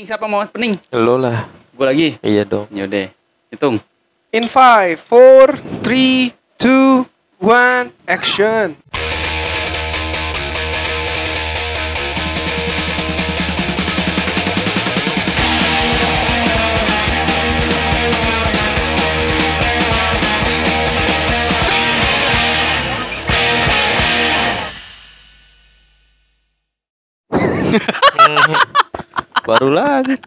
Pening siapa mau pening? Lo lah. Gue lagi. Iya dong. Yaudah. Hitung. In 5, 4, 3, 2, 1, action. Baru lagi.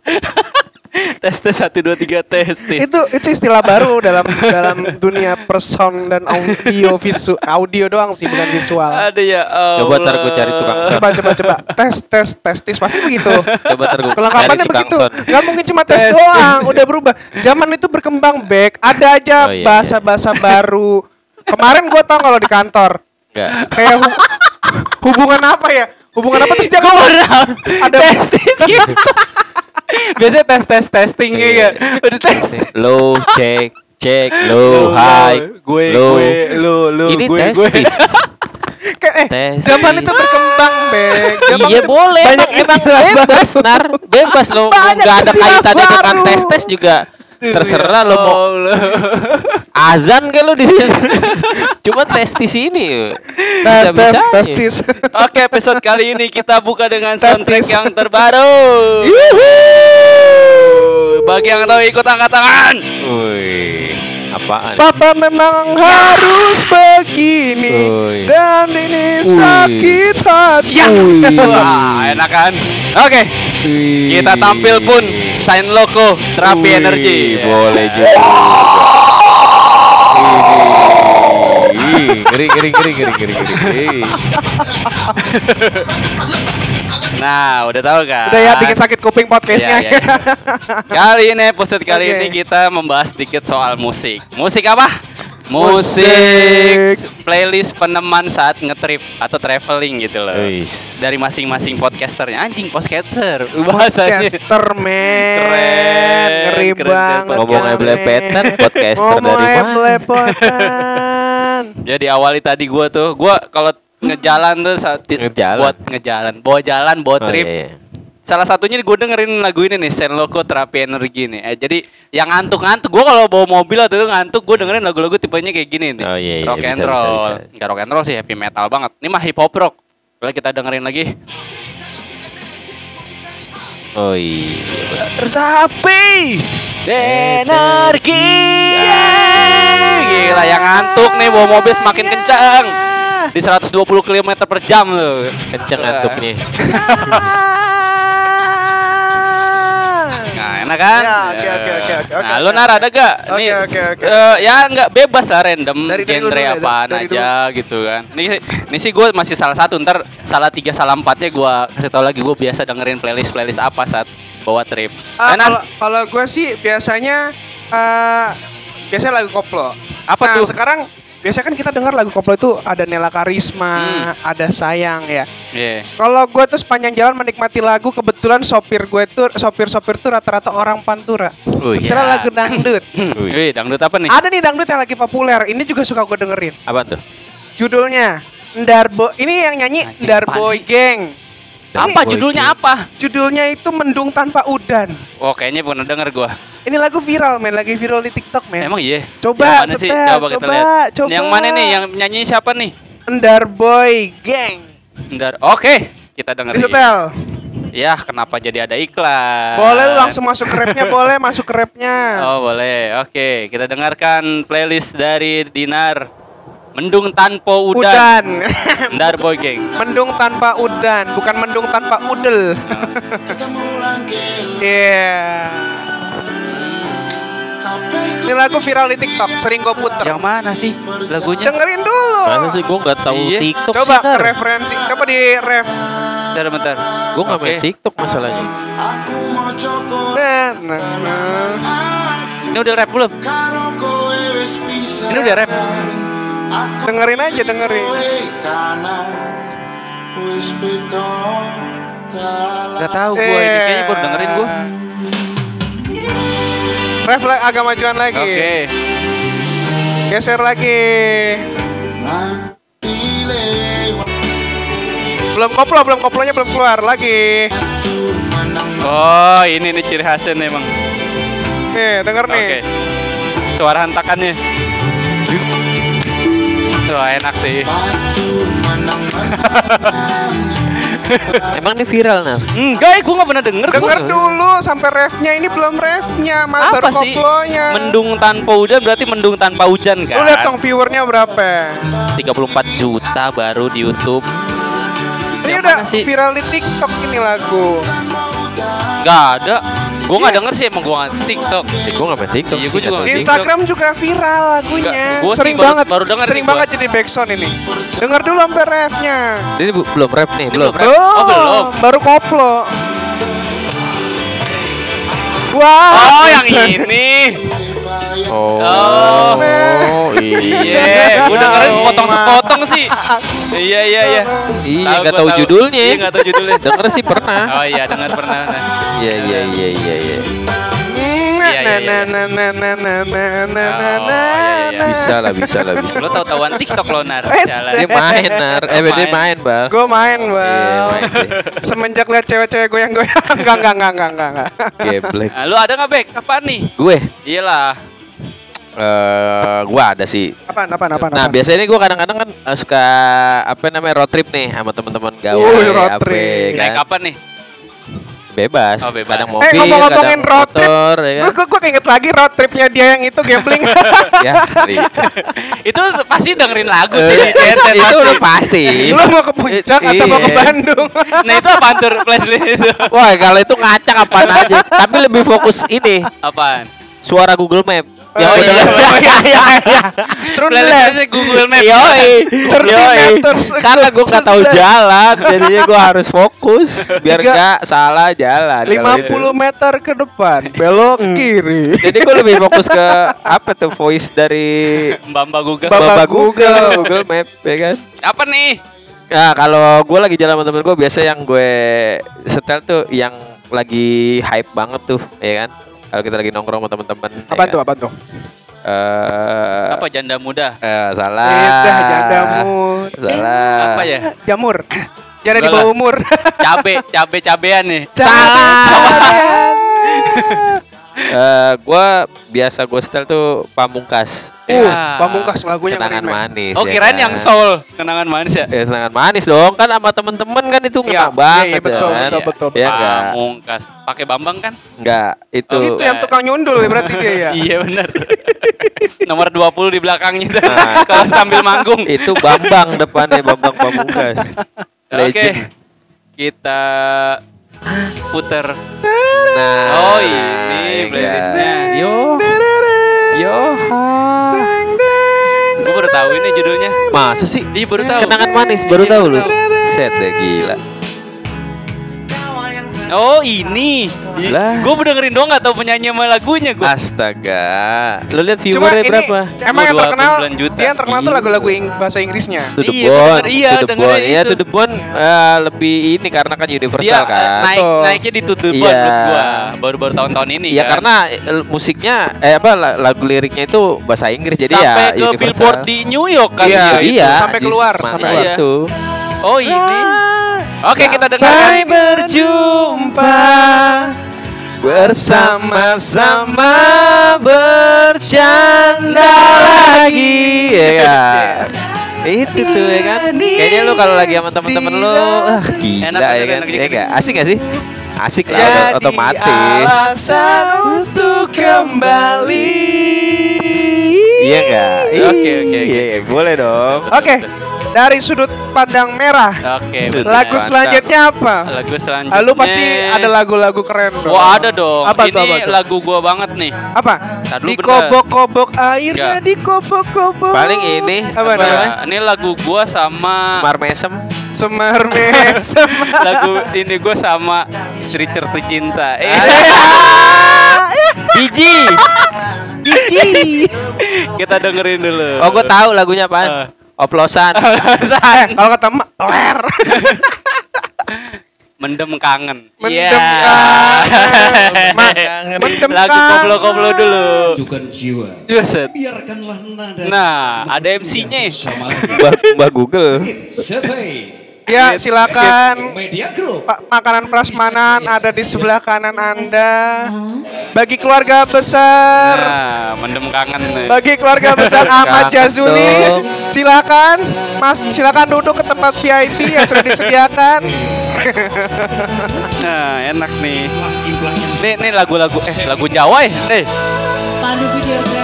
tes tes satu dua tiga tes tes. Itu itu istilah baru dalam dalam dunia person dan audio visu audio doang sih bukan visual. Ada ya. Coba ntar gue cari tukang son. Coba coba coba tes tes testis pasti begitu. Coba ntar gue Kelengkapannya begitu. Gak mungkin cuma tes Tes. doang, udah berubah. Zaman itu berkembang back, ada aja Oh, iya, bahasa-bahasa baru. Kemarin gue tau kalau di kantor Enggak. kayak hu- hubungan apa ya? Hubungan apa terus dia ngomong ada testis gitu. Biasanya tes tes testing Iya. ya. Udah tes. Low cek cek low high gue gue lu lu Ini gue tes gue. kayak eh Testis. zaman itu berkembang. Zaman Iya boleh Banyak emang, bebas nar bebas lo nggak ada kaitannya dengan tes tes juga terserah lo mau azan kan lo di sini cuma tes di sini tes tes testis. Oke, episode kali ini kita buka dengan Testis. soundtrack yang terbaru. Bagi yang tahu ikut angkat tangan. Wih, apaan Papa memang harus begini Ui. dan ini Ui. sakit hati. Ya. Ui. Wah, enak kan? Oke, Wih. kita tampil pun sign logo terapi Wih, energi. boleh juga Wih, ngeri ngeri ngeri ngeri ngeri ngeri Nah, udah tahu kan? Udah ya bikin sakit kuping podcastnya. Iya, iya. Kali ini episode kali ini kita membahas sedikit soal musik. Musik apa? Musik. Musik playlist peneman saat ngetrip atau traveling gitu loh. Wis. Dari masing-masing podcasternya anjing podcaster bahasanya. Podcaster men Keren, Ngeri keren, banget. Ngomongnya men. belepetan, podcaster dari mana? Jadi awali tadi gua tuh, gua kalau ngejalan tuh saat Ngejalan? buat ngejalan, bawa jalan, bawa Oh, trip. iya, iya. Salah satunya gue dengerin lagu ini nih, Senloko Terapi Energi nih. Eh, jadi yang ngantuk-ngantuk, gue kalau bawa mobil atau itu ngantuk, gue dengerin lagu-lagu tipenya kayak gini nih. Oh, iya, iya, rock and bisa, roll. bisa, bisa. Enggak rock and roll sih, heavy metal banget. Ini mah hip hop rock. Boleh kita dengerin lagi. Oh iya. Resapi energi. Gila yang ngantuk nih bawa mobil semakin kencang. Di 120 km per jam loh. Kenceng ngantuknya. Nah, enak kan? Ya, oke, oke, oke, oke, Nah, lu nar ada gak? Nih, oke, oke. eh, ya nggak bebas lah random Dari- dari genre dulu deh, apaan dari aja gitu kan. Nih, nih sih gue masih salah satu. Ntar salah tiga salah empatnya gue kasih tau lagi gue biasa dengerin playlist playlist apa saat bawa trip. Enak? kalau kalau gue sih biasanya eh biasanya lagu koplo. Apa nah, tuh? sekarang biasanya kan kita dengar lagu koplo itu ada Nela Karisma, Hmm. ada Sayang ya. Iya. Kalau gue tuh sepanjang jalan menikmati lagu, kebetulan sopir gue tuh sopir-sopir tuh rata-rata orang Pantura. Oh, Setelah iya. lagu dangdut. Wih. Wih, dangdut apa nih? Ada nih dangdut yang lagi populer. Ini juga suka gue dengerin. Apa tuh? Judulnya Ndarbo. Ini yang nyanyi Anjing, Ndarboy? Gang. Apa judulnya apa? Judulnya itu Mendung Tanpa Udan. Oh, kayaknya pernah denger gue. Ini lagu viral men, lagi viral di TikTok men. Emang iya? Coba, Yang mana sih? setel, Coba kita coba, lihat. coba. Yang mana nih? Yang nyanyi siapa nih? Ndarboy Gang. Bentar. Oke, kita dengerin. Disetel. Ya, kenapa jadi ada iklan? Boleh lu langsung masuk ke rapnya, boleh masuk ke rapnya. Oh boleh, oke kita dengarkan playlist dari Dinar Mendung Tanpa Udan, Udan. Ndar Boy Gang mendung tanpa udan, bukan mendung tanpa udel. Iya. Ini lagu viral di TikTok, sering gue puter. Yang mana sih lagunya? Dengerin dulu. Masa sih gue nggak tahu Iya. TikTok Coba sih, referensi, coba di ref. Bentar, bentar Gue nggak main Oke. TikTok masalahnya. Nah, nah, nah. Ini udah rap belum? Ini udah rap Dengerin aja, dengerin. Gak tahu gue ini, kayaknya baru dengerin gue Ref la- agak majuan lagi. Oke Geser lagi. Belum koplo, belum koplonya belum keluar lagi. Oh, ini nih ciri khasnya nih, emang. Nih, denger nih. Suara hentakannya. Wah, enak sih. Emang ini viral nar. Enggak, gue gak pernah denger. Denger Gua- dulu sampai refnya ini belum refnya, mal Apa baru sih? koplonya. Mendung tanpa hujan berarti mendung tanpa hujan kan? Lu lihat dong viewernya berapa? 34 juta baru di YouTube. Ini Yang udah sih? viral di TikTok ini lagu. Gak ada. Gue gak Iya. denger sih emang gue gak TikTok. Eh, gue nggak main TikTok Iya, sih. gua juga Di. Instagram juga viral lagunya. Gua sering baru- banget. baru denger sering banget jadi backsound ini. Denger dulu sampai refnya. Ini bu- belum rap nih, belum. belum rap. Oh, belum. Baru koplo. Wah. Oh, yang ini. Oh, Oh. Iya, gue dengerin Oh, sepotong-sepotong sih. Iya, iya, iya. Iya, nggak tahu judulnya. Iya, nggak tahu judulnya. Denger sih pernah. Oh iya, dengar pernah. Nah. Iya, iya, iya, iya, iya. Iya, iya, iya. Oh, iya, iya. Bisa lah, bisa lah, bisa. Lo tau tahuan TikTok lo nar. Dia main, nar. Eh, dia Main. bal. Gue main, Iya, deh. Semenjak lihat cewek-cewek goyang-goyang. Enggak, enggak, enggak, enggak, enggak, enggak. Geblek. Nah, lu ada nggak Bek? Apaan nih? Gue, Iyalah. Eh, gue ada sih. Apaan, apaan, apaan, Nah, apaan? biasanya gue kadang-kadang kan eh, suka apa namanya road trip nih sama teman-teman gawe. Wih, road apa, trip. kan. Naik apa nih? Bebas. Oh, bebas. Kadang Eh, mobil, Eh, ngomong-ngomongin road trip. motor, ya kan? Gue gue inget lagi road tripnya dia yang itu gambling. ya. Itu pasti dengerin lagu sih. Itu udah pasti. Lu mau ke puncak atau mau ke iya. Bandung? Nah itu apaan tuh playlist itu? Wah, kalau itu ngacak apaan aja. Tapi lebih fokus ini, Apaan? suara Google Map. Oh, bener- iya. Iya, iya, iya. Google Map. Yoi, yoi. meters. Karena gue nggak tahu jalan, jadinya gue harus fokus biar nggak salah jalan. kalau 50 itu. meter ke depan, belok kiri. Jadi gue lebih fokus ke apa tuh voice dari Mbak Mbak Google. Google, Google. Google Map, ya kan? Apa nih? Nah kalau gue lagi jalan sama temen gue biasa yang gue setel tuh yang lagi hype banget tuh, ya kan? Kalau kita lagi nongkrong sama temen-temen. ya Apa tuh, kan? apa tuh? Eh, Apa janda muda? eh, salah. Lidah jandamu. Salah. Apa ya? Jamur. Jangan di bawah umur. Cabe, cabe cabean nih. Eh, gua biasa gue setel tuh pamungkas. Uh, Ya. pamungkas lagunya Kenangan manis. Oh ya kirain kan? yang soul, kenangan manis ya? Ya kenangan manis dong kan sama temen-temen kan itu Iya, kenang iya, banget iya, betul, ya kan? betul, betul. Ya enggak? Pamungkas. Pakai Bambang kan? Enggak, itu Itu yang tukang nyundul ya berarti dia ya. Iya benar. Nomor 20 di belakangnya dah. Nah. Kalau sambil manggung. itu Bambang depannya Bambang Pamungkas. Oke. Legend. Kita puter. Nah, Oh, ini ya playlistnya. Yo. Yo. Gue baru tahu ini judulnya. Masa sih? Iya baru tahu. Kenangan manis baru Iya, tahu lu. Set deh gila. Oh ini. Lah. Gue udah dengerin doang gak tahu penyanyi sama lagunya gue. Astaga. Lu lihat viewernya ini berapa? emang yang terkenal 29 juta. dia yang terkenal tuh lagu-lagu ing- bahasa Inggrisnya. To the Iya, Bone, iya, To the Bone. Iya. To the Bone eh, lebih ini karena kan universal Dia eh, kan. naik naiknya di tutup Iya. menurut gua baru-baru tahun-tahun ini Iya kan. karena eh, musiknya eh apa la- lagu liriknya itu bahasa Inggris jadi sampai ya ke universal. billboard di New York kan Iya, dia itu. iya sampai keluar, sampai iya keluar. tuh. Oh ini. Oke kita Sampai dengarkan. berjumpa bersama-sama bercanda lagi. Iya kan? Itu tuh ya kan. Kayaknya lu kalau lagi sama temen-temen lu ah, gila Enak, ya kan. enak, Iya enak. nggak? Asik gak sih? Asik lah Jadi otomatis. alasan untuk kembali. Iya enggak? Oke, oke, oke. Iya, boleh dong. Oke, dari sudut pandang merah. Oke. Benar. Lagu selanjutnya apa? Lagu selanjutnya. Ah, lu pasti ada lagu-lagu keren dong. Wah ada dong. Apa ini tuh, apa tuh? lagu gua banget nih. Apa? Ntar dulu, Dikobok-kobok airnya, Enggak. dikobok-kobok. Paling ini apa apa namanya? Ini lagu gua sama Semar mesem. Semar mesem. lagu ini gua sama istri tercinta. Eh, Biji. Biji. kita dengerin dulu. Oh, gue tahu lagunya apaan. Oplosan. Kalau kata emak, ler. Mendem kangen. Mendem Iya. kangen. Mak, mendem Lagu kangen. koplo-koplo dulu. Tunjukkan jiwa. Buset. Biarkanlah nada Nah, ada MC-nya. sama Mbak, Mbak Google. Ya, silakan. Media Group. Makanan prasmanan ada di sebelah kanan Anda. Bagi keluarga besar, Nah, mendem kangen nih. bagi keluarga besar Ahmad Jazuli, silakan Mas silakan duduk ke tempat VIP yang sudah disediakan. Nah, enak nih. Nih, nih lagu-lagu eh lagu Jawa ya? Eh.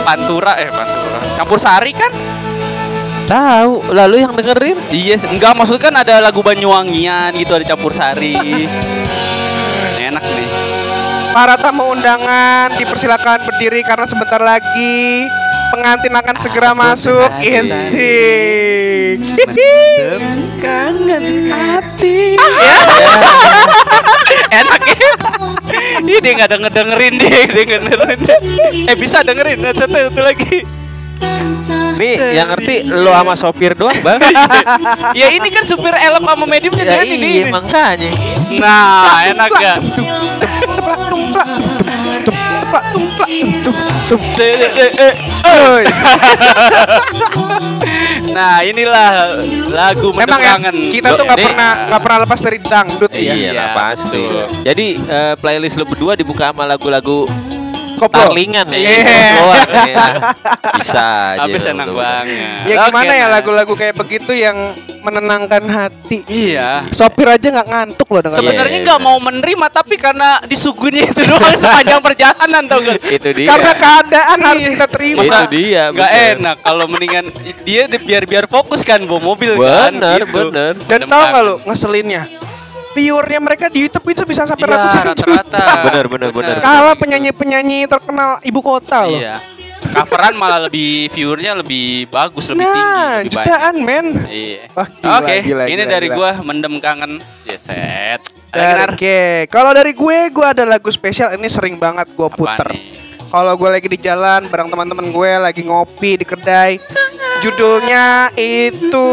Pantura eh Pantura. Campur sari kan? Tahu, lalu yang dengerin Iya, yes. enggak maksud kan ada lagu Banyuwangian gitu ada campur sari. enak nih. Para tamu undangan dipersilakan berdiri karena sebentar lagi pengantin akan segera masuk. Isik. Kangen hati. enak ya. Ih, dia nggak denger dengerin dia, dengerin. Eh bisa dengerin, satu satu lagi. Nih yang ngerti lo sama sopir doang bang ya ini kan supir elep sama medium Ya jadi ini. iya makanya Nah, enak gak? Oi. Nah, inilah lagu Memang ya, kita tuh nggak pernah nggak pernah lepas dari dangdut ya. Iya Iya, pasti. Jadi eh, playlist lo berdua dibuka sama lagu-lagu Koplo. Tarlingan ya Iya. Koploan ya. Bisa aja Habis enak berdua. banget. Ya gimana ya nah. lagu-lagu kayak begitu yang menenangkan hati. Iya. Sopir aja nggak ngantuk loh dengan Sebenarnya Iya, nggak mau menerima tapi karena disuguhnya itu doang sepanjang perjalanan tau gak? Itu dia karena keadaan harus kita terima. Itu dia Nggak bener. enak kalau mendingan dia di- biar biar fokus kan bawa mobil kan. Bener gitu. bener Dan tahu nggak lo ngeselinnya? Viewernya mereka di YouTube itu bisa sampai Iya, ratusan juta. rata-rata. Bener, bener, bener. Kalah penyanyi-penyanyi terkenal ibu kota loh. Iya. Coveran malah lebih viewernya lebih bagus lebih Nah, tinggi lebih banyak. jutaan men. Iya. Oke, gila, ini gila, dari gila. gua mendem kangen. Yeset. Ada lagi, Nar? Oke, kalau dari gue, gue ada lagu spesial ini sering banget gue puter. Kalau gue lagi di jalan bareng teman-teman gue lagi ngopi di kedai, judulnya itu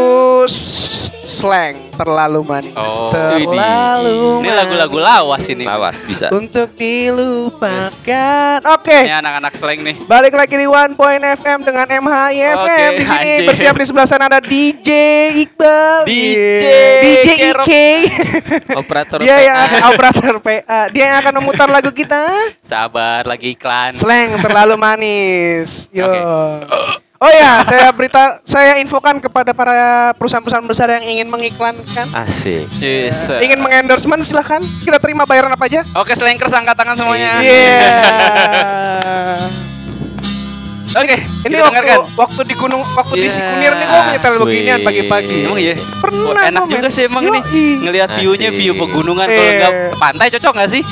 slang terlalu manis. Oh, terlalu Ini lagu-lagu lawas ini. Awas bisa untuk dilupakan. Oke. Ini anak-anak slang nih. Balik lagi di One Point FM dengan MHI FM Oke, di sini anjing. bersiap di sebelah sana ada DJ Iqbal, DJ. DJ. IK, Operator dia PA. yang operator PA, dia yang akan memutar lagu kita. Sabar lagi iklan. Slang terlalu manis. Yo. Oke. Oh ya, saya berita, saya infokan kepada para perusahaan-perusahaan besar yang ingin mengiklankan, Asik Yes. ingin mengendorsement silahkan kita terima bayaran apa aja. Oke, slankers angkat tangan semuanya. Iya. Oke, Ini kita waktu dengarkan. waktu di gunung, waktu di Iya, Sikunir nih gue nyetel beginian pagi-pagi. Emang iya? Pernah Wah, enak juga sih emang ini. Yoi. Ngelihat view-nya view pegunungan kalau Iya. enggak pantai cocok nggak sih?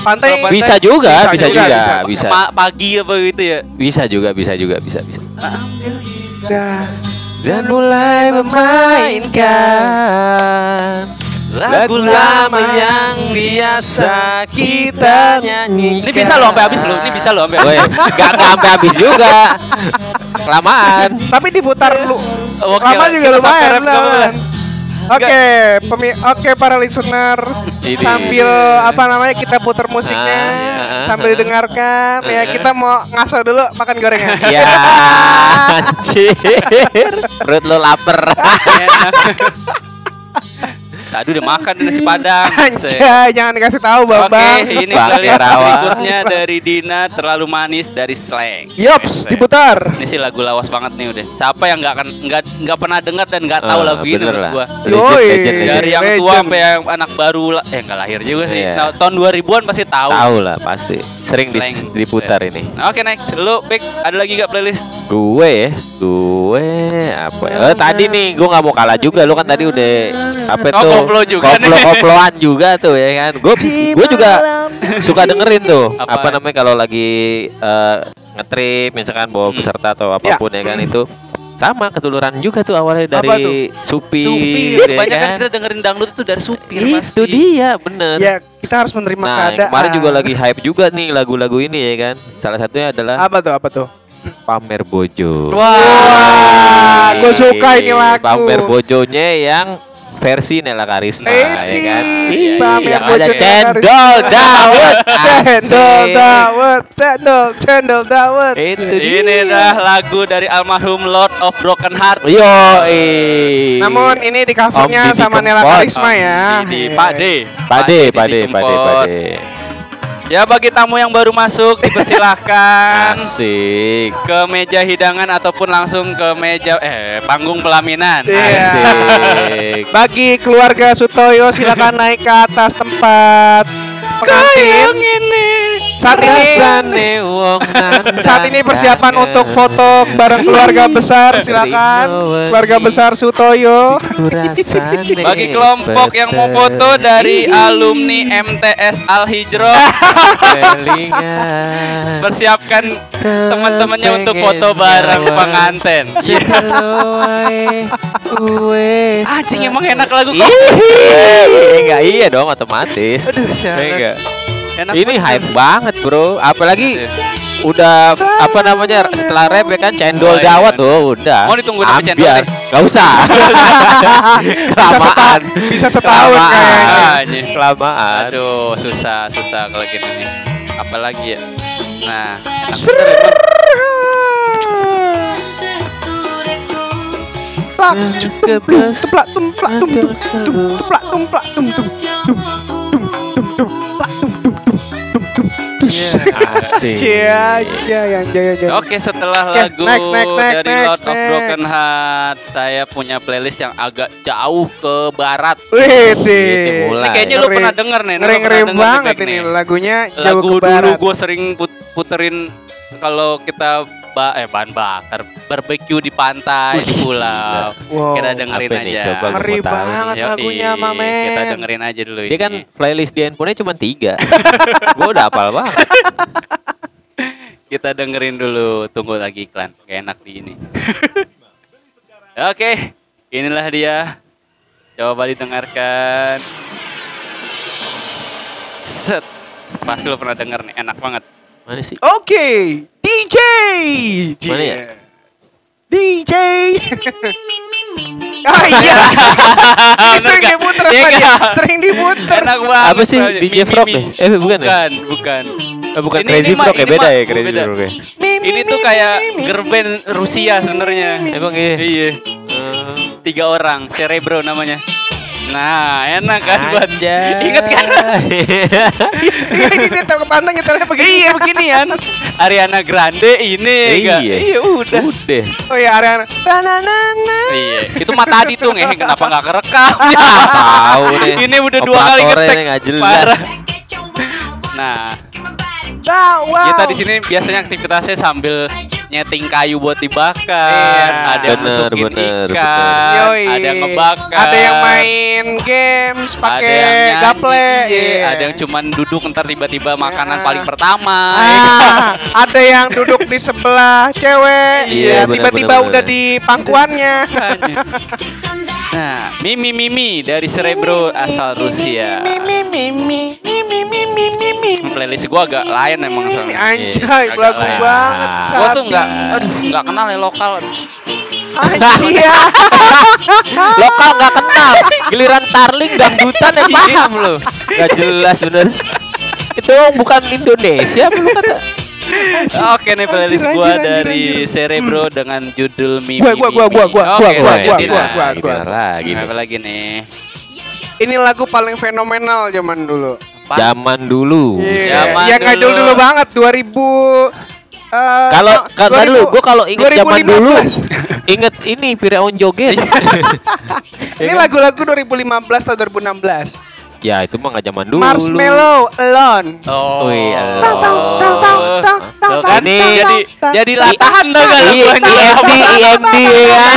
Pantai Kalau Bisa juga Bisa Bisa juga, juga bisa. Bisa pagi apa gitu ya? Bisa juga Bisa juga Bisa bisa Dah. Dan mulai memainkan Lagu lama yang biasa kita nyanyi Ini bisa lo sampai habis lo. Ini bisa lo sampai Woi, habis. gak, gak sampai habis juga Kelamaan Tapi diputar lu. Lama juga Kita lumayan. Oke, pemi- oke para listener Ini. sambil apa namanya kita putar musiknya Ah, ah, sambil ah. didengarkan ya kita mau ngaso dulu makan gorengan. Ya anjir Perut lo lapar Tadi udah makan nasi padang. Anjay, jangan dikasih tahu Bang. Oke, ini Bang playlist berikutnya dari Dina terlalu manis dari Slang. Yops, diputar. Ini sih lagu lawas banget nih udah. Siapa yang nggak akan nggak nggak pernah dengar dan nggak tahu Ah, lagu ini menurut lah. gua. Yoi. legend, legend. Dari yang tua sampai yang anak baru lah. Eh nggak lahir juga sih. Iya. Nah, tahun 2000-an pasti tahu. Tahu lah pasti Sering dis- diputar ini Nah, Oke next, lu Pik, ada lagi gak playlist? Gue ya Gue Apa ya Eh, Tadi nih Gue gak mau kalah juga Lu kan tadi udah Apa Oh, tuh koplo juga nih. Koplo-koploan juga tuh ya kan Gue gue juga Suka dengerin tuh Apa? Apa, namanya Kalau lagi eh, Ngetrip Misalkan bawa Hmm. peserta Atau apa pun ya, kan Itu sama ketuluran juga tuh awalnya Apa dari supir, Supir. ya Banyak kan kan? kita dengerin dangdut itu dari supir Itu pasti. dia bener Ya, kita harus menerima Nah keadaan. kemarin juga lagi hype juga nih lagu-lagu ini ya kan Salah satunya adalah Apa tuh? Apa tuh? Pamer Bojo Wah, gue suka ini lagu. Pamer Bojonya yang versi Nela Karisma Eh, ya kan. di- pamer yang ada cendol dawet. Cendol dawet, cendol, cendol dawet. Itu dia. Ini dah lagu dari almarhum Lord of Broken Heart. Yo. Namun ini di covernya sama Nela. Karisma ya. Di, di Pak D. Pade, Didi pade, pade, Kempot. pade. Ya bagi tamu yang baru masuk dipersilahkan Asik. ke meja hidangan ataupun langsung ke meja eh panggung pelaminan. Iya. Asik. Bagi keluarga Sutoyo silakan naik ke atas tempat pengantin. ini. Saat ini saat ini persiapan untuk foto bareng keluarga besar silakan. Keluarga besar Sutoyo. Bagi kelompok yang mau foto dari alumni MTS Al Hijro, persiapkan teman-temannya untuk foto bareng pengantin. Anjing emang enak lagu kok. Enggak iya dong otomatis. Aduh, Enggak. Enak Ini banget. hype banget, Bro. Apalagi udah apa namanya setelah rap ya kan cendol Oh, iya. dawat tuh udah. Mau ditunggu sampai cendol deh. Gak usah. Bisa setahun, Kelamaan. bisa setahun Kelamaan. kayaknya. Anjing. Kelamaan. Aduh, susah, susah kalau gini nih. Apalagi ya? Nah, enak Ser- bener emang. Plak, tumplak, tumplak, tumplak, tum, tum, tum, tumplak, Asik. Cia, cia, yang jaya, jaya. Oke, setelah Oke, lagu next, next, next, dari next, Lord of next. Broken Heart, saya punya playlist yang agak jauh ke barat. Wih, Itu mulai. Ini kayaknya lu Ngeri. pernah denger nih. lu Ngeri ngeri banget ini lagunya jauh Lagu ke dulu barat. gue sering put- puterin kalau kita ba eh bahan bakar barbecue di pantai di pulau. Wow. Kita dengerin Apa aja. Coba Ngeri banget Yoi, lagunya, Mamen. Kita dengerin aja dulu Dia kan ini. playlist di handphonenya cuma tiga. Gue udah hafal banget. Kita dengerin dulu, tunggu lagi iklan. Gak enak di ini. Oke, inilah dia. Coba didengarkan. Set. Pasti lo pernah denger nih, enak banget. Mana sih? Oke, DJ. Mana ya? DJ. Ah iya, sering diputer Iya sama dia, sering diputer. Enak banget. Apa sih? DJ Frog ya? Eh, bukan ya? Bukan, bukan. Bukan Ini- Crazy Frog ya beda ya Crazy beda. Frog ya. Ini tuh kayak girl band Rusia sebenarnya. Emang iya. Iya. Tiga orang, Cerebro namanya. Nah, enak kan buat. Ingat kan? Ini nyetel ke pantai nyetelnya begini. iya beginian. Ariana Grande ini enggak. Iya. Iya udah. Udah. Oh ya Ariana. Iya, itu mah tadi tuh ngehe kenapa nggak kerekam? Tahu nih. Ini udah dua kali ngetek. Parah. Nah, kita di sini biasanya aktivitasnya sambil nyeting kayu buat dibakar, Iya. ada yang Bener, masukin bener, ikan, Yoi. ada yang ngebakar, Ada yang main games ada pakai gaple. iya, Iya. ada yang cuman duduk ntar tiba-tiba makanan paling pertama. Ah, ada yang duduk di sebelah cewek. Iya, Iya, bener, tiba-tiba bener, udah bener. di pangkuannya. Nah, Mimi Mimi dari Cerebro asal Rusia. Mimi mimi mimi mimi mimi. Playlist gua agak lain emang soalnya. Anjay, Agak lagu banget. Gua tuh nggak, aduh nggak kenal ya lokal. Anjay. ya. Lokal nggak kenal. Giliran Tarling dangdutan ya paham lo. Gak jelas bener. Itu bukan Indonesia belum kata. Oke nih playlist Anjir, gua anjir, anjir, dari anjir. Cerebro dengan judul Mimi. Gua, gua, gua, gua, gua, gua, gua, gua, lah. gua, gua. Gimana lagi nih? Apa lagi nih? Ini lagu paling fenomenal zaman dulu. Zaman dulu. Iya, Zaman yang nggak dulu. dulu banget 2000 eh, Kalau no, kan dulu, gue kalau inget zaman 2015. dulu, inget ini Firaun joget. Ini lagu-lagu 2015 atau 2016. Ya itu mah nggak zaman dulu. Marshmallow Alone. Oh. Wih, Allah. Tau, tau, tau, tau, tau, tau, Tuh kan Ini- jadi tau, jadi tau, latahan gak Iya, lagu. IMD, IMD ya.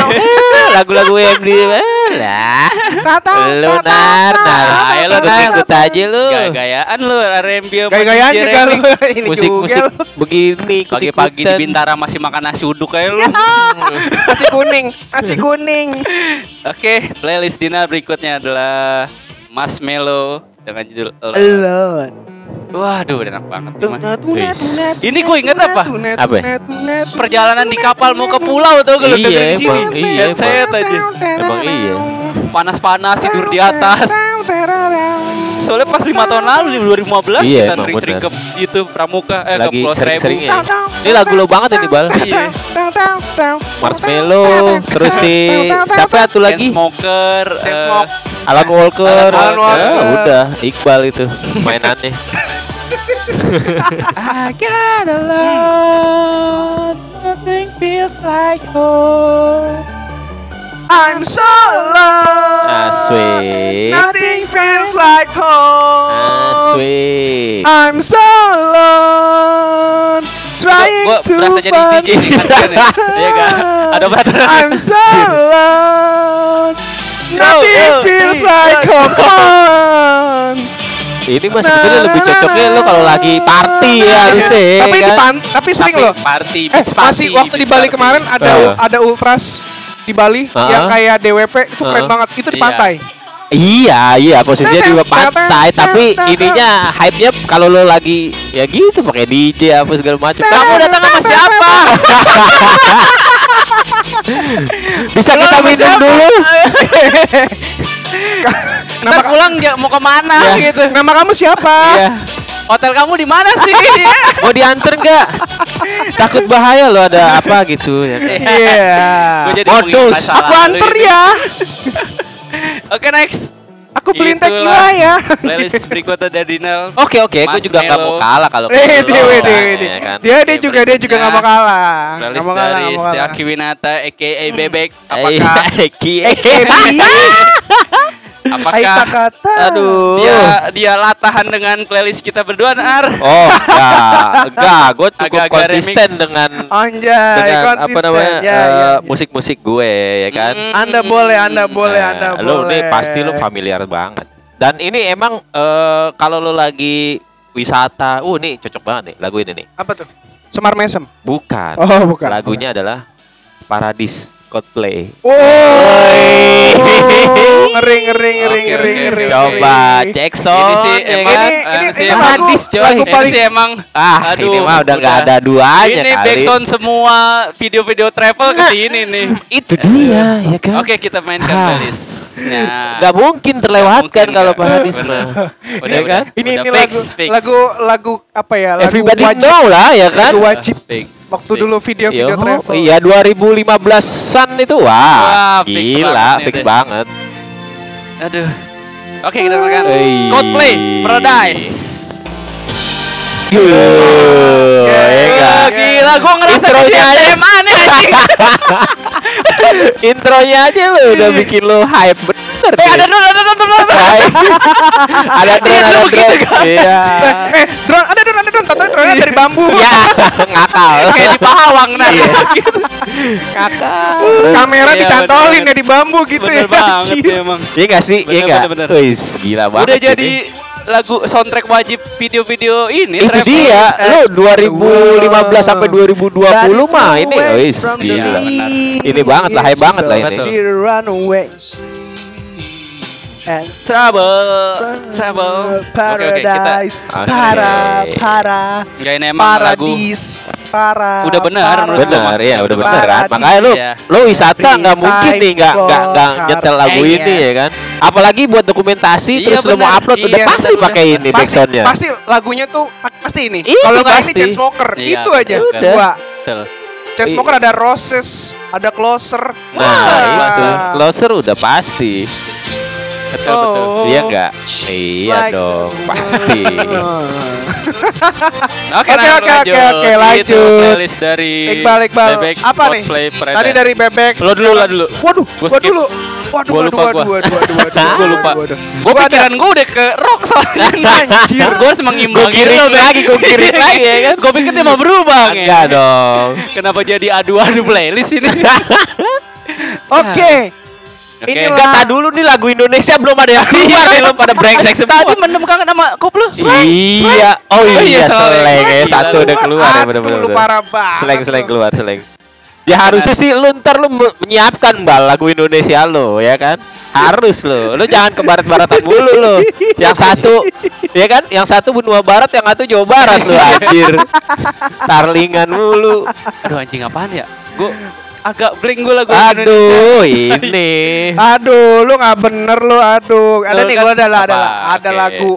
Eh, Lagu-lagu IMD. eh, Lah. tau, tau, Lu tau, nar, tau, nar. tau, Ayo lu Ikut aja lu. Gaya-gayaan lu R&B DJ juga lu. remix. Ini Musik juga musik lu. begini Pagi-pagi di Bintara masih makan nasi uduk kayak lu. Nasi kuning, nasi kuning. Oke, playlist Dina berikutnya adalah Marshmallow dengan judul Alone. Alone. Waduh, enak banget. Cuma- Tunet, tunet, tunet, Ini gua inget apa? Apa? Perjalanan di kapal mau ke pulau tuh kalau Iya, dengerin sini. emang, iya, Headset aja. Emang iya. panas-panas tidur di atas. Soalnya pas lima tahun lalu di 2015 Iya, kita sering-sering ke. YouTube Pramuka eh Lagi ke Pulau Seribu. sering-seringnya. Ini lagu lo banget ini bal. Iya. Marshmallow, terus si siapa tuh lagi? Smoker, Chainsmoke. Alan Walker. Alan Walker. Ya, udah, Iqbal itu mainannya. I got alone, nothing feels like home. I'm so alone. Asik. Nothing feels like home. Asik. I'm so alone. Trying Gua to berasa jadi find DJ ya. Iya kan? Ada baterai. I'm so alone. Nothing oh, feels like home. Ini mah sebetulnya lebih cocoknya lo kalau lagi party ya harusnya. Tapi di kan? pan- tapi sering Tapi loh. Party, Eh, party, masih waktu di Bali kemarin ada Ah. ada ultras di Bali Ah. yang kayak DWP itu keren Ah. banget. Itu di Iya. pantai. Iya, iya posisinya di pantai, tapi ininya hype-nya kalau lo lagi ya gitu pakai DJ apa segala macam. Kamu datang sama siapa? Bisa kita minum dulu. Ntar pulang dia mau ke mana Iya. gitu. Nama kamu siapa? Iya. Hotel kamu di mana sih? Mau diantar nggak? Takut bahaya lo ada apa gitu ya. kan? Iya. Modus. Aku anter ya. Oke next. Aku beliin Itulah tequila ya. Playlist berikutnya dari Nel. Oke oke, gue juga nggak mau kalah kalau Eh, dia, lo, dia, kan, dia, kan? dia, dia Oke, juga, dia juga nggak mau kalah. Playlist mau kalah, dari. Setia Kiwinata aka Bebek. Apakah Eki, Kebi. Apakah Aita kata. Aduh. dia dia latahan dengan playlist kita berdua Nar? Oh, enggak, enggak, gue cukup Agak-agak konsisten remix. dengan Anjay, dengan apa konsisten. namanya Ya, eh, ya. musik-musik gue ya kan. Mm, Anda boleh, Anda boleh, Nah, Anda lo boleh. nih pasti lo familiar banget. Dan ini emang eh, kalau lo lagi wisata, uh nih cocok banget nih lagu ini nih. Apa tuh? Semar Mesem. Bukan. Oh, bukan. Lagunya adalah Paradis Coldplay. Oh, ngeri, ngeri, ngeri, ngeri, ngeri. Coba cek Ini sih ya emang kan? Ini, ini, sih ini emang lagu, Hadis, coy. lagu Ini paling sih emang Ah, ini mah udah nggak ada duanya Ini kali. backsound semua video-video travel ke sini nih. Itu dia ya kan. Oke, kita mainkan Ah. Playlistnya. Nggak mungkin terlewatkan mungkin, kalau. Paradis Bener. mah. Udah, Ya kan? Ini Udah ini fix, lagu fix. lagu lagu apa ya? Lagu Everybody wajib. know lah ya kan. Lagu wajib. Fix, Waktu fix. dulu video-video Yo, travel. Iya 2015-an itu wah, Wah, fix gila, banget fix banget. Aduh. Oke, kita dengarkan. Hey. Coldplay, Paradise. Yuh, ya enggak. Wah, gila, gua ngerasa aja. SMA nih anjing. Intronya aja lu udah bikin lu hype bener. Eh, ada dulu, ada dulu, ada dulu. ada drone, ada drone. Iya. Eh, drone, ada drone, ada drone. Tata drone dari bambu. Ya, ngakal. Kayak di Pahawang nah. Iya. Kakak. Kamera Iya, dicantolin bener. ya di bambu gitu Bener ya. banget anjir. dia emang. Iya enggak sih? Iya Bener, enggak? bener, bener. Wis, gila banget. Udah jadi lagu soundtrack wajib video-video ini itu travel. dia lu 2015 sampai 2020 mah ini wis gila benar. ini banget lah hype banget lah ini. And Trouble, trouble. Oke, oke, kita Paradise, Oke. para, para, Enggak ini emang lagu paradis, para. Udah benar menurut benar ya udah benar kan makanya lu Iya. lu wisata nggak mungkin nih nggak nggak nyetel lagu ini ya kan apalagi buat dokumentasi Iya, terus lu mau upload udah Iya, pasti udah. pakai ini Pasti, backsoundnya pasti lagunya tuh pa- pasti ini. Itu Kalau nggak ini pasti. Chainsmoker, Iya, itu aja. betul. Dua. Betul. Chainsmoker ada Roses, ada Closer. nah itu closer udah pasti Betul, betul. Oh. iya nggak iya Like- dong pasti Oke, Oke, nah, oke, lanjut. oke, oke, lanjut. playlist dari Iqbal, Iqbal. Bebek, Apa nih? Paradise. Tadi dari Bebek. Lo dulu lah dulu. Waduh, Gua gua dulu. Waduh, Gua waduh, lupa waduh, gua. waduh, waduh, waduh, Gua lupa. Gua pikiran gue udah ke rock soalnya. Anjir. gue harus mengimbangin Gua kirim lo, lagi, gua kirim lagi, ya kan? Gue pikir dia mau berubah. Enggak dong Kenapa jadi adu-adu playlist ini? Oke. Oke. Inilah- Kata dulu nih lagu Indonesia belum ada yang keluar nih lo pada brengsek semua. Tadi mendem kangen sama koplo. Iya, oh Oh iya, iya Slang. seleng ya satu udah lu. keluar ya Aduh, bener-bener. lu parah banget Seleng seleng lu. keluar seleng. Ya harusnya sih lu ntar lu me- menyiapkan bal lagu Indonesia lo ya kan. Harus lo, lu jangan ke barat-baratan mulu lo. Yang satu, ya kan? Yang satu benua barat, yang satu Jawa Barat lo anjir. Tarlingan mulu. Aduh anjing apaan ya? Gue agak blank gue lagu Indonesia. Aduh, ini. Aduh, lu nggak bener lu. Aduh, ada Lu nih kan gua ada lah, ada ada Oke. lagu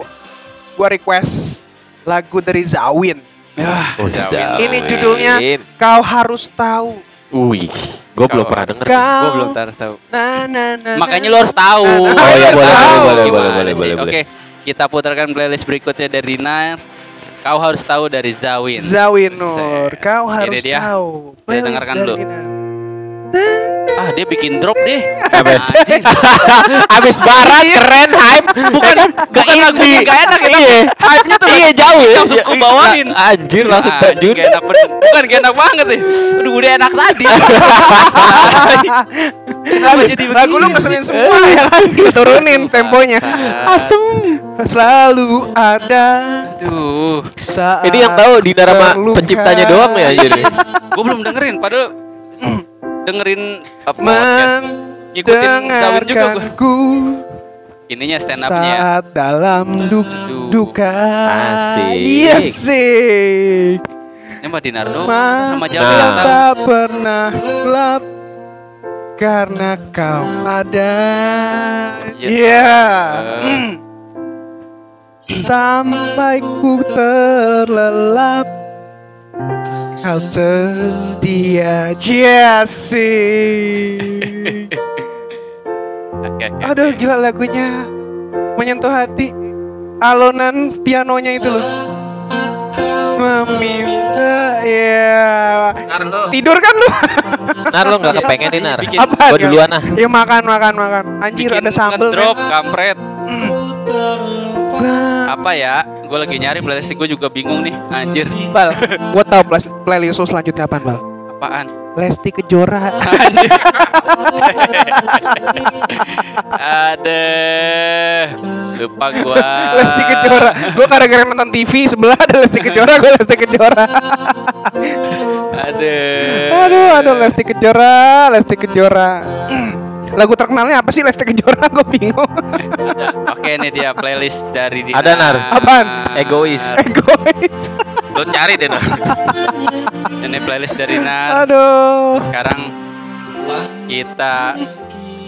gua request lagu dari Zawin. Ya, Oh, Zawin. Zawin. Ini judulnya Kau Harus Tahu. Wih, gue belum pernah denger. Kau Gue belum harus tahu. Na, na, na, Makanya lu harus tahu. Oh, iya, harus boleh, tahu. boleh, boleh, boleh, sih? boleh, Oke, kita putarkan playlist berikutnya dari Nar. Kau harus tahu dari Zawin. Zawin Nur, kau harus dia. tahu. Kita dengarkan dulu. Nar. Ah, dia bikin drop deh. Anjing. Abis barat keren hype Bukan bukan lagunya gak enak ya. Iya. Hype-nya tuh Iya jauh ya. langsung Iya, ku bawain. iya. Anjir langsung Ah, terjun. Gak enak. Bukan gak enak banget nih. Aduh udah enak tadi. Kenapa Lagu, jadi lagu lu ngeselin sih? semua ya kan? Turunin temponya. Asem. Selalu ada Aduh. Ini yang tahu sama terluka. penciptanya doang ya anjir. Gue belum dengerin padahal dengerin apa podcast. Ngikutin Zawin juga gue. Ininya stand up-nya. saat dalam du- duka. Asik. Iya sih. Ini Mbak Dinardo Ma- sama Nah. Jawa tahu. tak pernah gelap karena kau ada. Iya. Iya. Eh. Sampai ku terlelap Kau setia Jesse. Aduh gila lagunya Menyentuh hati Alonan pianonya itu loh Meminta Ya Tidur kan lu? Nar lo nggak kepengen nih Nar. Apa? Gua duluan ah. Ya makan makan makan Anjir Bikin ada sambel ngedrop men. kampret. Apa ya? Gue lagi nyari playlist gue juga bingung nih. Anjir. Bal, gua tahu playlist, lu selanjutnya apaan Bal? Apaan? Lesti Kejora Aduh. Lupa gua. Lesti Kejora. Gue gara-gara nonton TV sebelah ada Lesti Kejora, gue Lesti Kejora. Aduh. aduh, aduh Lesti Kejora, Lesti Kejora. Lagu terkenalnya apa sih Lesti Kejora? Gue bingung. Oke, ini dia playlist dari Dinar. Ada, Nar. Apaan? Egois. Egois. Lo cari deh Nar. Ini playlist dari Nar. Aduh. Sekarang kita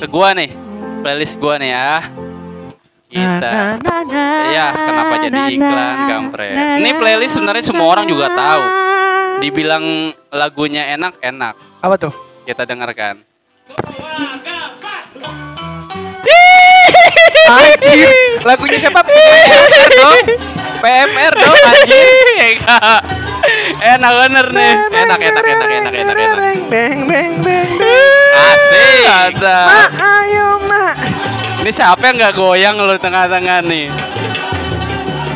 ke gua nih. Playlist gua nih ya. Kita Ya, kenapa jadi iklan kampret? Ini playlist sebenarnya semua orang juga tahu. Dibilang lagunya enak, enak. Apa tuh? Kita dengarkan. Anjir, lagunya siapa? PMR dong. PMR dong anjing. enak bener nih. Enak, enak, enak, enak, enak, enak. Beng beng beng beng. Asik. Ada. Ma, ayo ma. Ini siapa yang nggak goyang lo tengah-tengah nih?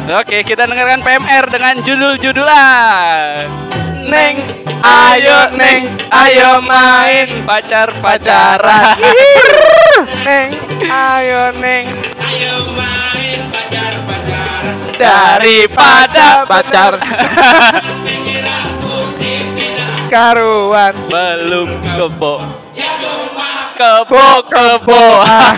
Oke, kita dengarkan PMR dengan judul-judulan. Neng, ayo Neng, ayo main pacar-pacaran. Neng, ayo neng. Daripada Pacar. Karuan. belum kebo. Kebo-keboan.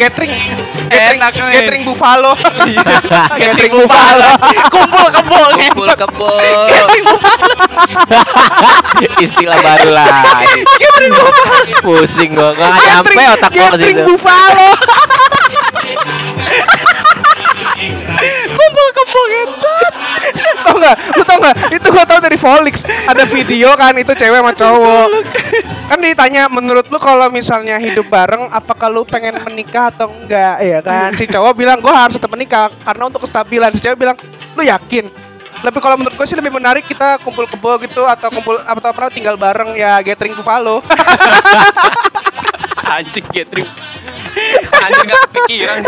Gathering, gathering, Enak nih. gathering buffalo. Gathering buffalo. Kumpul kebo. Kumpul kebo. Istilah baru lagi. Pusing gua. Gua nggak nyampe otak gua ke situ. buffalo. Kumpul kebo gitu. Nggak? Lu tau nggak? Itu gua tau dari Volix. Ada video kan itu cewek sama cowok. Kan ditanya menurut lu kalau misalnya hidup bareng apakah lu pengen menikah atau enggak ya kan? Si cowok bilang gua harus tetap menikah karena untuk kestabilan. Si cewek bilang lu yakin? Lebih kalau menurut gue sih lebih menarik kita kumpul kebo gitu atau kumpul atau pernah tinggal bareng ya gathering buffalo. Anjing gathering. Anjing nggak kepikiran.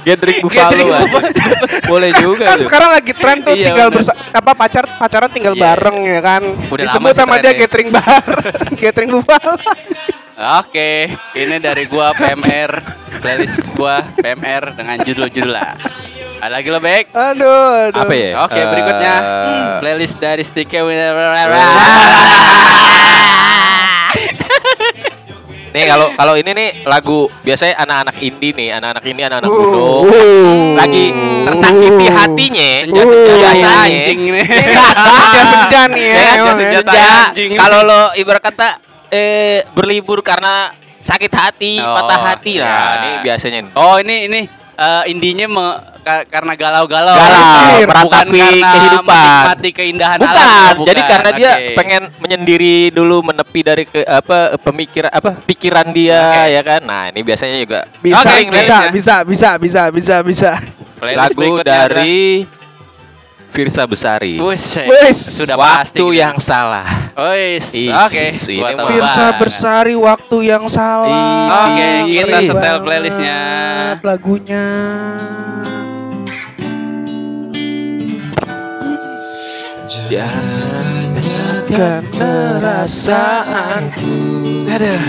Gathering Gathering buffalo. Boleh juga kan tuh. sekarang lagi tren tuh Iya, tinggal bener. bersa apa pacar pacaran tinggal Iya. bareng ya kan. Udah Disebut sama dia gathering bar, gathering buffalo. Oke, ini dari gua PMR, playlist gua PMR dengan judul-judulan. Ada lagi lo, Bek? Aduh, aduh. Apa ya? Oke, berikutnya Eh, playlist dari Sticky Nih kalau kalau ini nih lagu biasanya anak-anak indie nih, anak-anak ini anak-anak Uh. gunung lagi tersakiti hatinya. Senja-senja biasanya. anjing nih. Senja senja nih ya. Senja ya. senja. senja. anjing. Kalau lo ibarat kata eh berlibur karena sakit hati, Oh, patah hati lah. ya. Ini biasanya nih. Oh ini ini eh, indinya me- ka- karena galau-galau. Galau, bukan meratapi karena kehidupan. menikmati keindahan alam. Bukan, jadi karena dia Oke. pengen menyendiri dulu menepi dari ke apa pemikiran apa pikiran dia Oke. ya kan. Nah, ini biasanya juga Bisa, Oke, bisa, bisa, bisa, bisa, bisa, bisa. Playlist lagu dari Firsa Besari. Wes, Wes. sudah Waktu pasti. gitu. yang salah. Wes, Is, oke. tahu Firsa. Bersari waktu yang salah. Oke, kita Ngeri setel playlistnya. Lagunya. Kan perasaanku. Aduh.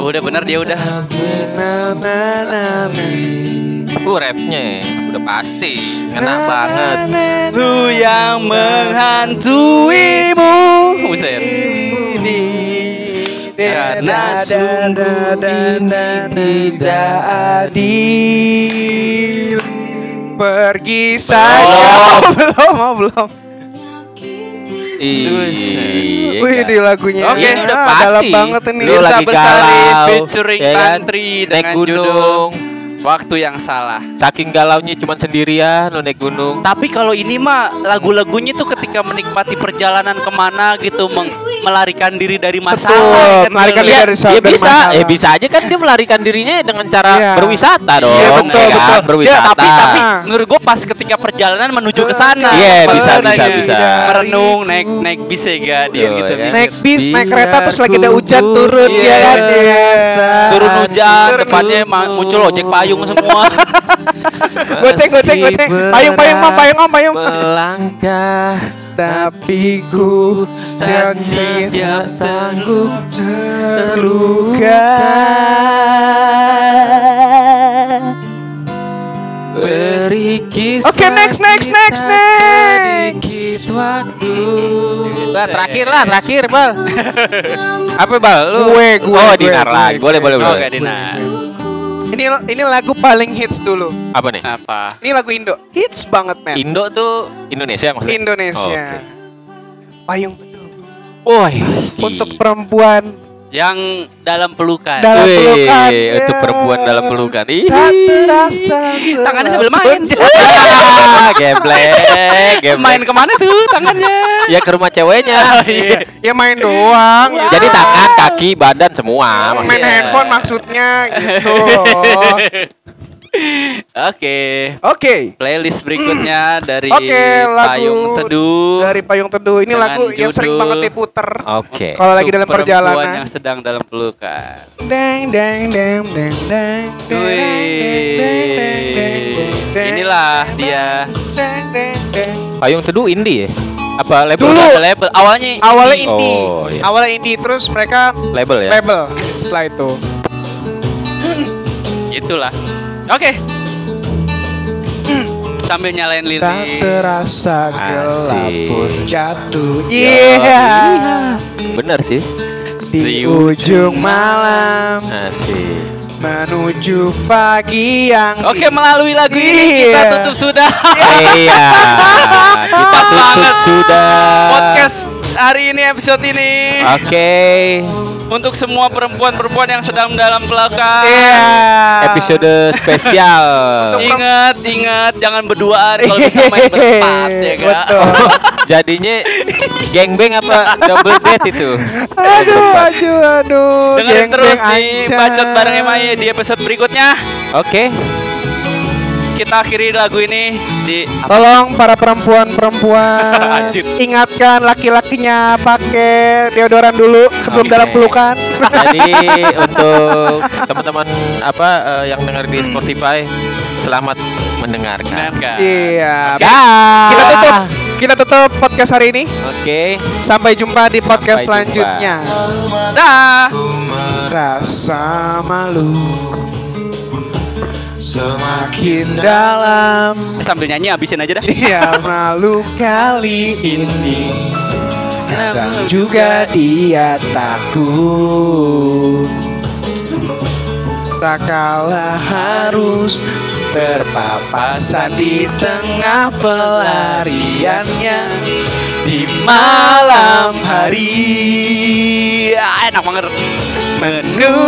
Udah bener dia udah. Uh, rapnya udah pasti ngena banget. Su yang menghantuimu. Buset. Karena sungguh ini tidak adil. Pergi saja. Belum. belum, oh, belum. Iya. Wih, kan? di lagunya. Oke, Ah, ini udah Dalam pasti. banget ini. Lu lagi Besari galau, featuring ya kan? Tantri judul gunung. Waktu yang salah. Saking galaunya cuman sendirian lu naik gunung. Tapi kalau ini mah lagu-lagunya tuh ketika menikmati perjalanan ke mana gitu meng- melarikan diri dari masalah. Betul, kan, melarikan diri Ya, dari ya dari bisa, masalah. ya bisa aja kan dia melarikan dirinya dengan cara Iya. berwisata dong. Iya, betul, ya kan? betul. Berwisata. Ya, tapi tapi Ah. menurut gue pas ketika perjalanan menuju ke sana. Iya, bisa, Perjalanannya. bisa, bisa. Merenung, naik naik bis ya ga, dia gitu. ya. Naik bis, naik kereta terus lagi ada hujan turun Iya. ya kan. Iya. Turun hujan, Turun depannya muncul ojek payung semua. Goceng, goceng, goceng. Payung, payung, mam, payung, om, payung. Melangkah Tapi ku Tak siap sanggup terluka. beri kisah Oke, next, next, next, next. Nah, terakhir lah, terakhir, Bal. Apa, Bal? Lu? Gue, gue, Oh, gue, Dinar gue, lagi. gue. Boleh, boleh, Oke, boleh. Ini ini lagu paling hits dulu. Apa nih? Apa? Ini lagu Indo. Hits banget, men. Indo tuh Indonesia maksudnya? Indonesia. Oh, oke. Payung teduh. Woi, Untuk perempuan Yang dalam pelukan. Dalam pelukan. untuk perempuan dalam pelukan. Ih. tak terasa. Tangannya sambil main. Geblek, geblek. Main ke mana tuh tangannya? Ya ke rumah ceweknya. Oh, iya. Ya main doang. Jadi tangan, kaki, badan semua. main handphone maksudnya gitu. Oke. Oke. Playlist berikutnya dari Oke, lagu Payung Teduh. Dari Payung Teduh. Ini lagu yang sering judul- banget diputer. Oke. Kalau lagi dalam perjalanan. yang sedang dalam pelukan. Deng deng deng deng deng. Inilah dia. Payung teduh indie ya? Apa label? Dulu. Ada label. Awalnya Awalnya ini. indie. Oh, iya. Awalnya indie terus mereka Label ya? label setelah itu. Itulah. Oke. Sambil nyalain Tak lilin. terasa gelap pun jatuh. Iya. Iya. Bener sih. Di ujung malam Asik. menuju pagi yang Oke, melalui lagu ini kita Iya. tutup sudah Iya. Kita tutup banget. sudah. podcast hari ini episode ini Oke. Untuk semua perempuan-perempuan yang sedang dalam pelukan. Iya. Episode spesial. Ingat, ingat jangan berduaan kalau bisa main berempat ya kan. Betul. Jadinya gengbeng apa double date itu? aduh, aduh, aduh. Dengerin Geng-geng terus di bacot bareng Emai di episode berikutnya. Oke. Kita akhiri lagu ini di Tolong para perempuan-perempuan ingatkan laki-lakinya pakai deodoran dulu sebelum Oke. dalam pelukan. Jadi untuk teman-teman apa eh, yang dengar di Spotify, selamat mendengarkan. Dengarkan. Iya. Dah. Kita tutup. Kita tutup podcast hari ini. Oke. Sampai jumpa di podcast Sampai jumpa. selanjutnya. Dah. Rasa malu semakin dalam. Eh, sambil nyanyi habisin aja dah. Ya malu kali ini Kadang juga dia takut Tak kalah harus berpapasan di tengah pelariannya di malam hari Ya, enak banget. menuju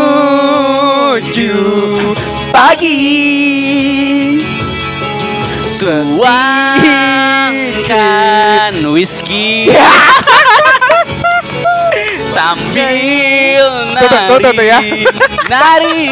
pagi. Tuangkan whisky. Sambil tuh, tuh, tuh, ya. nari.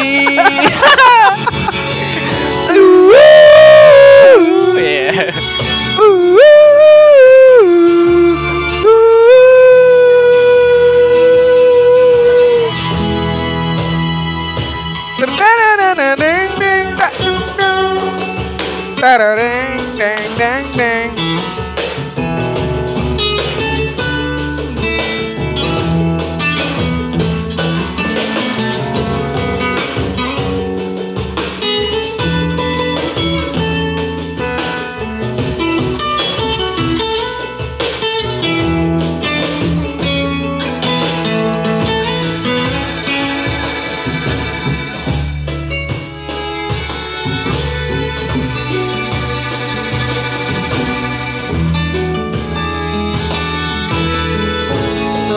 Yeah. Tarareng,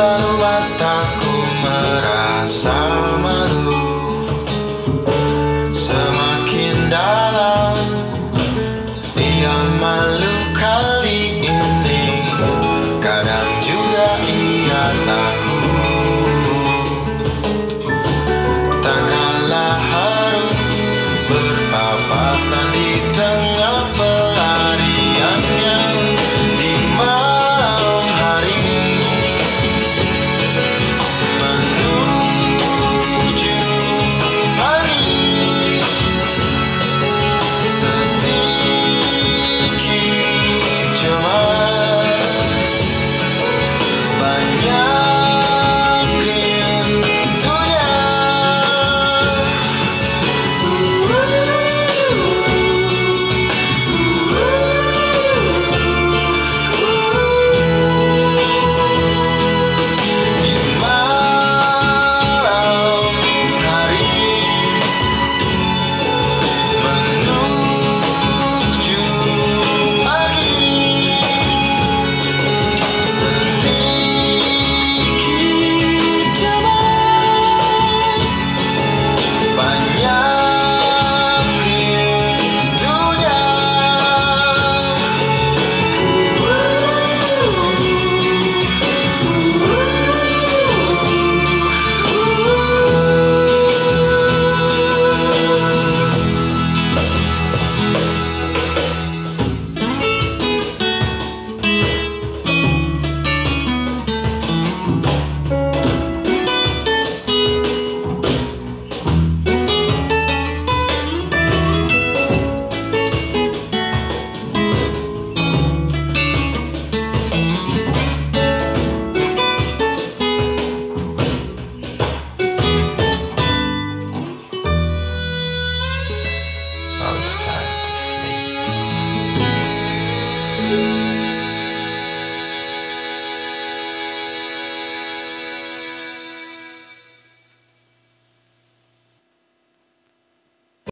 Lalu mataku merasa malu